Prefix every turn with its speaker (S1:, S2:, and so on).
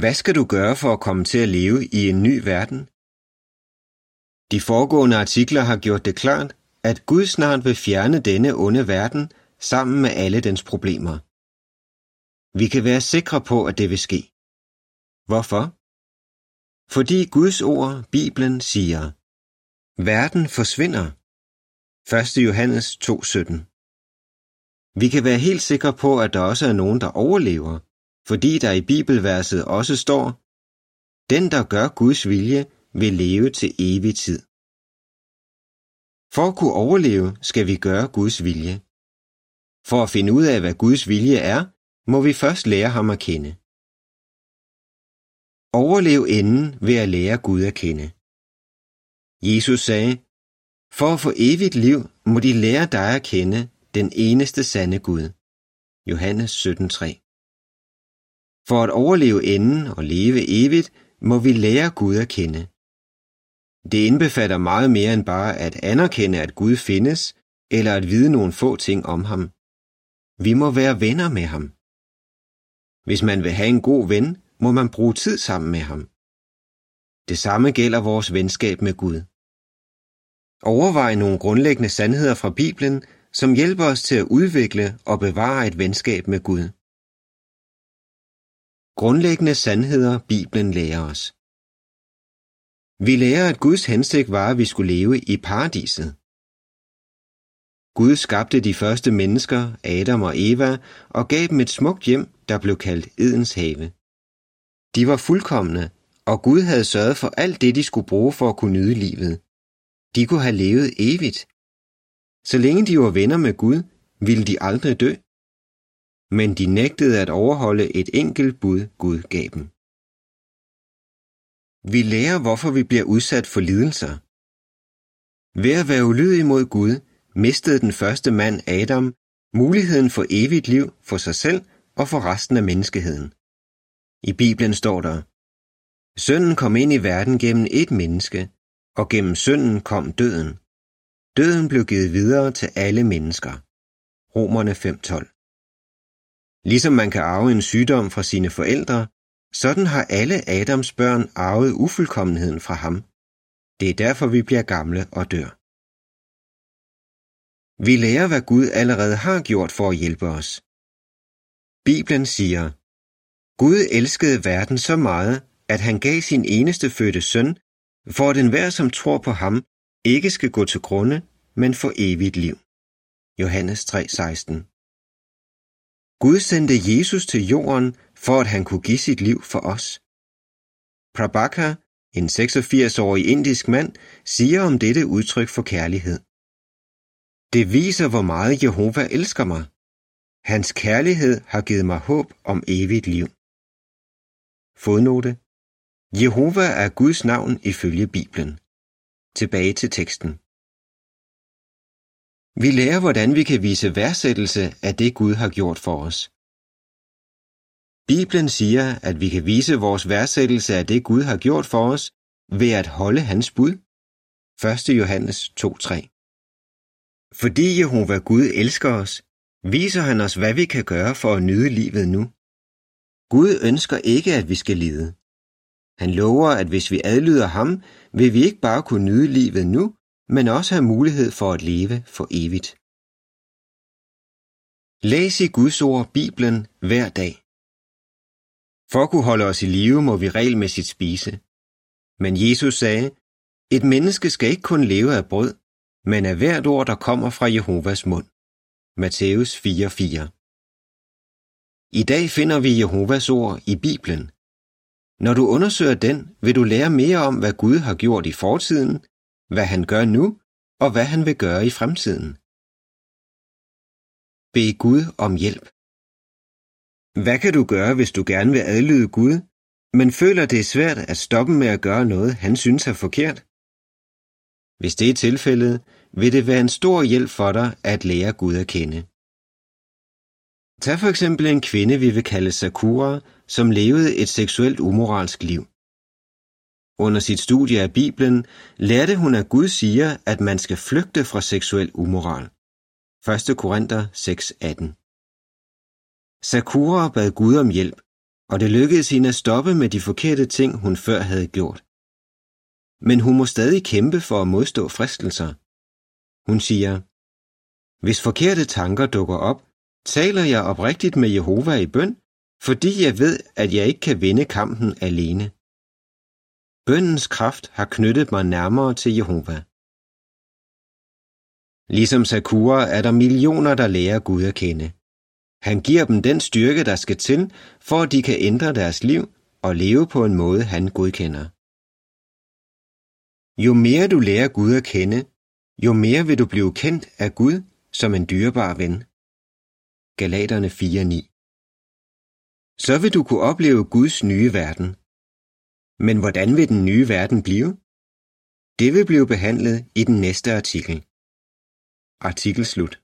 S1: Hvad skal du gøre for at komme til at leve i en ny verden? De foregående artikler har gjort det klart, at Gud snart vil fjerne denne onde verden sammen med alle dens problemer. Vi kan være sikre på, at det vil ske. Hvorfor? Fordi Guds ord, Bibelen, siger, Verden forsvinder. 1. Johannes 2:17 Vi kan være helt sikre på, at der også er nogen, der overlever, fordi der i bibelverset også står, Den, der gør Guds vilje, vil leve til evig tid. For at kunne overleve, skal vi gøre Guds vilje. For at finde ud af, hvad Guds vilje er, må vi først lære ham at kende. Overlev enden ved at lære Gud at kende. Jesus sagde, For at få evigt liv, må de lære dig at kende, den eneste sande Gud. Johannes 17:3. For at overleve enden og leve evigt, må vi lære Gud at kende. Det indbefatter meget mere end bare at anerkende, at Gud findes, eller at vide nogle få ting om ham. Vi må være venner med ham. Hvis man vil have en god ven, må man bruge tid sammen med ham. Det samme gælder vores venskab med Gud. Overvej nogle grundlæggende sandheder fra Bibelen, som hjælper os til at udvikle og bevare et venskab med Gud. Grundlæggende sandheder Bibelen lærer os. Vi lærer, at Guds hensigt var, at vi skulle leve i paradiset. Gud skabte de første mennesker, Adam og Eva, og gav dem et smukt hjem, der blev kaldt Edens have. De var fuldkommende, og Gud havde sørget for alt det, de skulle bruge for at kunne nyde livet. De kunne have levet evigt. Så længe de var venner med Gud, ville de aldrig dø. Men de nægtede at overholde et enkelt bud, Gud gav dem. Vi lærer, hvorfor vi bliver udsat for lidelser. Ved at være ulydig mod Gud, mistede den første mand Adam muligheden for evigt liv for sig selv og for resten af menneskeheden. I Bibelen står der, Sønden kom ind i verden gennem et menneske, og gennem synden kom døden. Døden blev givet videre til alle mennesker. Romerne 5:12. Ligesom man kan arve en sygdom fra sine forældre, sådan har alle Adams børn arvet ufuldkommenheden fra ham. Det er derfor, vi bliver gamle og dør. Vi lærer, hvad Gud allerede har gjort for at hjælpe os. Bibelen siger, Gud elskede verden så meget, at han gav sin eneste fødte søn, for at enhver, som tror på ham, ikke skal gå til grunde, men få evigt liv. Johannes 3:16 Gud sendte Jesus til jorden, for at han kunne give sit liv for os. Prabhakar, en 86-årig indisk mand, siger om dette udtryk for kærlighed. Det viser, hvor meget Jehova elsker mig. Hans kærlighed har givet mig håb om evigt liv. Fodnote. Jehova er Guds navn ifølge Bibelen. Tilbage til teksten. Vi lærer, hvordan vi kan vise værdsættelse af det Gud har gjort for os. Bibelen siger, at vi kan vise vores værdsættelse af det Gud har gjort for os ved at holde hans bud. 1. Johannes 2:3 fordi Jehova Gud elsker os, viser han os, hvad vi kan gøre for at nyde livet nu. Gud ønsker ikke, at vi skal lide. Han lover, at hvis vi adlyder ham, vil vi ikke bare kunne nyde livet nu, men også have mulighed for at leve for evigt. Læs i Guds ord Bibelen hver dag. For at kunne holde os i live, må vi regelmæssigt spise. Men Jesus sagde, et menneske skal ikke kun leve af brød, men af hvert ord, der kommer fra Jehovas mund. Matthæus 4:4 I dag finder vi Jehovas ord i Bibelen. Når du undersøger den, vil du lære mere om, hvad Gud har gjort i fortiden, hvad han gør nu, og hvad han vil gøre i fremtiden. Bed Gud om hjælp. Hvad kan du gøre, hvis du gerne vil adlyde Gud, men føler det er svært at stoppe med at gøre noget, han synes er forkert? Hvis det er tilfældet, vil det være en stor hjælp for dig at lære Gud at kende. Tag for eksempel en kvinde, vi vil kalde Sakura, som levede et seksuelt umoralsk liv. Under sit studie af Bibelen lærte hun, at Gud siger, at man skal flygte fra seksuel umoral. 1. Korinther 6:18 Sakura bad Gud om hjælp, og det lykkedes hende at stoppe med de forkerte ting, hun før havde gjort. Men hun må stadig kæmpe for at modstå fristelser. Hun siger, Hvis forkerte tanker dukker op, taler jeg oprigtigt med Jehova i bøn, fordi jeg ved, at jeg ikke kan vinde kampen alene. Bøndens kraft har knyttet mig nærmere til Jehova. Ligesom Sakura er der millioner, der lærer Gud at kende. Han giver dem den styrke, der skal til, for at de kan ændre deres liv og leve på en måde, han godkender. Jo mere du lærer Gud at kende, jo mere vil du blive kendt af Gud som en dyrebar ven. Galaterne 4.9 Så vil du kunne opleve Guds nye verden. Men hvordan vil den nye verden blive? Det vil blive behandlet i den næste artikel. Artikel slut.